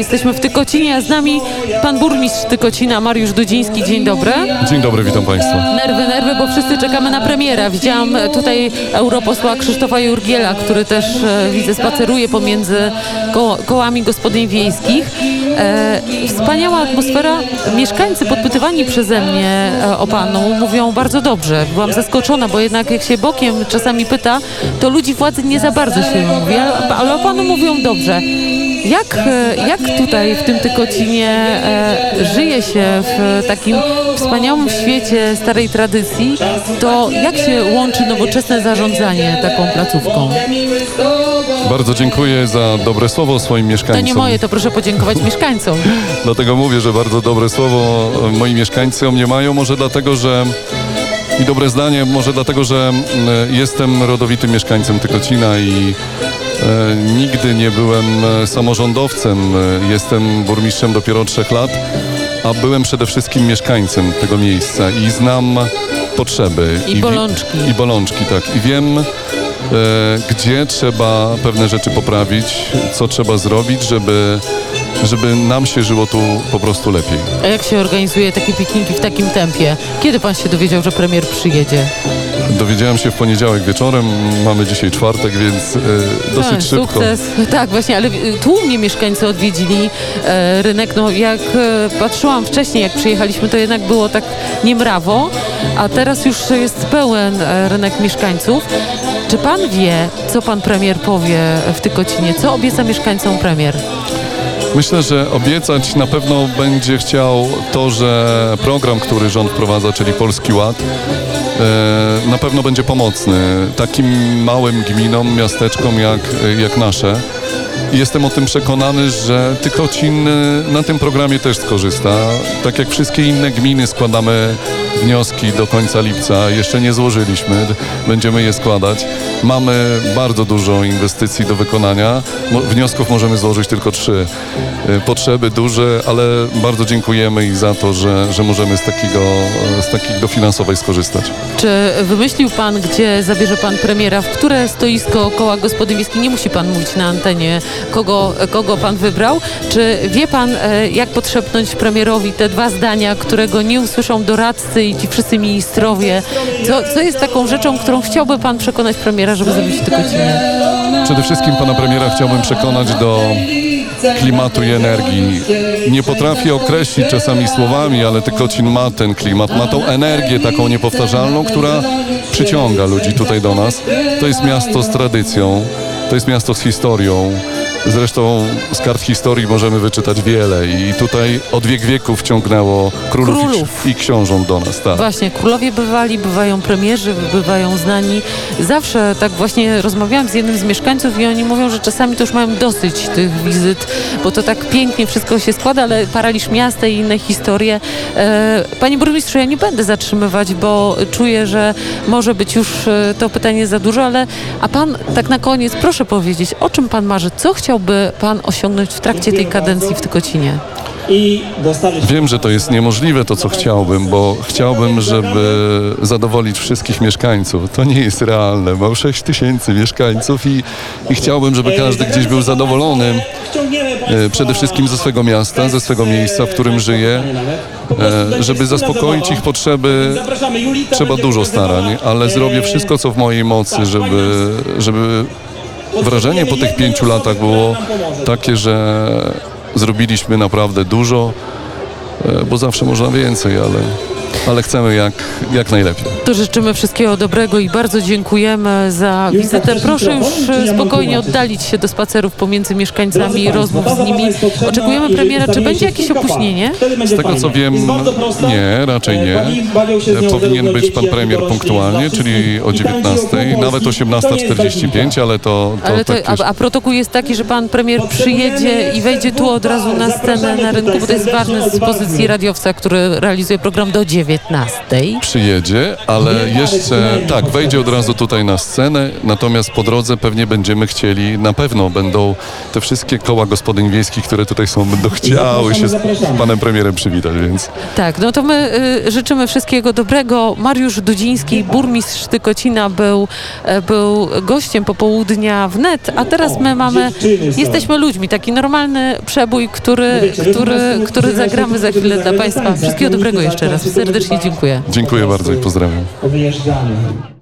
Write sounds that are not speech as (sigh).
Jesteśmy w Tykocinie, a z nami pan burmistrz Tykocina, Mariusz Dudziński. Dzień dobry. Dzień dobry, witam Państwa. Nerwy, nerwy, bo wszyscy czekamy na premiera. Widziałam tutaj europosła Krzysztofa Jurgiela, który też e, widzę spaceruje pomiędzy ko kołami gospodyń wiejskich. E, wspaniała atmosfera. Mieszkańcy podpytywani przeze mnie e, o panu mówią bardzo dobrze. Byłam zaskoczona, bo jednak jak się bokiem czasami pyta, to ludzi władzy nie za bardzo się mówi, ale, ale o panu mówią dobrze. Jak, e, jak tutaj w tym Tykocinie żyje się w takim wspaniałym świecie starej tradycji, to jak się łączy nowoczesne zarządzanie taką placówką? Bardzo dziękuję za dobre słowo swoim To mieszkańcom. nie moje, to proszę podziękować mieszkańcom. (laughs) Dlatego mówię, że bardzo dobre słowo e, moi mieszkańcy o mnie mają. Może dlatego, że i dobre zdanie, może dlatego, że mm, jestem rodowitym mieszkańcem Tykocina i e, nigdy nie byłem e, samorządowcem. E, Jestem burmistrzem dopiero od trzech lat, a byłem przede wszystkim mieszkańcem tego miejsca i znam potrzeby. I wi- bolączki. I bolączki, tak. I wiem, e, gdzie trzeba pewne rzeczy poprawić, co trzeba zrobić, żeby, żeby nam się żyło tu po prostu lepiej. A jak się organizuje takie pikniki w takim tempie? Kiedy pan się dowiedział, że premier przyjedzie? Dowiedziałem się w poniedziałek wieczorem, mamy dzisiaj czwartek, więc e, dosyć tak, szybko. Sukces. (laughs) Tak, właśnie, ale tłumnie mieszkańcy odwiedzili e, rynek. No, jak e, patrzyłam wcześniej, jak przyjechaliśmy, to jednak było tak niemrawo, a teraz już jest pełen e, rynek mieszkańców. Czy pan wie, co pan premier powie w Tykocinie? Co obieca mieszkańcom premier? Myślę, że obiecać na pewno będzie chciał to, że program, który rząd wprowadza, czyli Polski Ład, e, na pewno będzie pomocny takim małym gminom, miasteczkom jak, jak nasze. Jestem o tym przekonany, że Tykocin na tym programie też skorzysta. Tak jak wszystkie inne gminy składamy wnioski do końca lipca. Jeszcze nie złożyliśmy, będziemy je składać. Mamy bardzo dużo inwestycji do wykonania. Wniosków możemy złożyć tylko trzy. E, Potrzeby duże, ale bardzo dziękujemy i za to, że, że możemy z takiego, z takiej dofinansowej skorzystać. Czy wymyślił pan, gdzie zabierze pan premiera, w które stoisko koła gospodyń wiejskich? Nie musi pan mówić na antenie, kogo, kogo pan wybrał. Czy wie pan, e, jak podszepnąć premierowi te dwa zdania, którego nie usłyszą doradcy i ci wszyscy ministrowie? Co, co jest taką rzeczą, którą chciałby pan przekonać premiera, żeby zrobić w Tykocinie? Przede wszystkim pana premiera chciałbym przekonać do klimatu i energii. Nie potrafię określić czasami słowami, ale Tykocin ma ten klimat, ma tą energię taką niepowtarzalną, która przyciąga ludzi tutaj do nas. To jest miasto z tradycją, to jest miasto z historią. Zresztą z kart historii możemy wyczytać wiele i tutaj od wiek wieków ciągnęło królów, i- Królów. I, książąt do nas. Tak. Właśnie, królowie bywali, bywają premierzy, bywają znani. Zawsze tak właśnie rozmawiałam z jednym z mieszkańców i oni mówią, że czasami to już mają dosyć tych wizyt, bo to tak pięknie wszystko się składa, ale paraliż miasta i inne historie. E, Panie burmistrzu, ja nie będę zatrzymywać, bo czuję, że może być już e, to pytanie za dużo, ale a pan tak na koniec proszę powiedzieć, o czym pan marzy? Co chciałby pan osiągnąć w trakcie tej kadencji w Tykocinie? Wiem, że to jest niemożliwe to, co chciałbym, bo chciałbym, żeby zadowolić wszystkich mieszkańców. To nie jest realne. Mam 6 tysięcy mieszkańców i, i chciałbym, żeby każdy gdzieś był zadowolony. E, Przede wszystkim ze swego miasta, ze swego miejsca, w którym żyje, e, żeby zaspokoić ich potrzeby. Trzeba dużo starań, ale zrobię wszystko, co w mojej mocy, żeby, żeby wrażenie po tych pięciu latach było takie, że zrobiliśmy naprawdę dużo, e, bo zawsze można więcej, ale, ale chcemy jak, jak najlepiej. To życzymy wszystkiego dobrego i bardzo dziękujemy za wizytę. Proszę już spokojnie oddalić się do spacerów pomiędzy mieszkańcami i rozmów z nimi. Oczekujemy premiera. Czy będzie jakieś opóźnienie? Z tego co wiem, nie, raczej nie. E, Powinien być pan premier punktualnie, czyli o 19, nawet 18.45, ale to, to Ale to, tak już... a, a protokół jest taki, że pan premier przyjedzie i wejdzie tu od razu na scenę na rynku, bo to jest ważne z pozycji radiowca, który realizuje program do 9. 19. przyjedzie, ale jeszcze tak, wejdzie od razu tutaj na scenę, natomiast po drodze pewnie będziemy chcieli, na pewno będą te wszystkie koła gospodyń wiejskich, które tutaj są, będą chciały się z panem premierem przywitać, więc Tak, no to my y, życzymy wszystkiego dobrego. Mariusz Dudziński, burmistrz Tykocina, był, e, był gościem popołudnia w net, a teraz my mamy, jesteśmy ludźmi, taki normalny przebój, który, który, który zagramy za chwilę dla Państwa. Wszystkiego dobrego jeszcze raz. Serdecznie dziękuję. dziękuję bardzo i pozdrawiam. Wyjeżdżamy.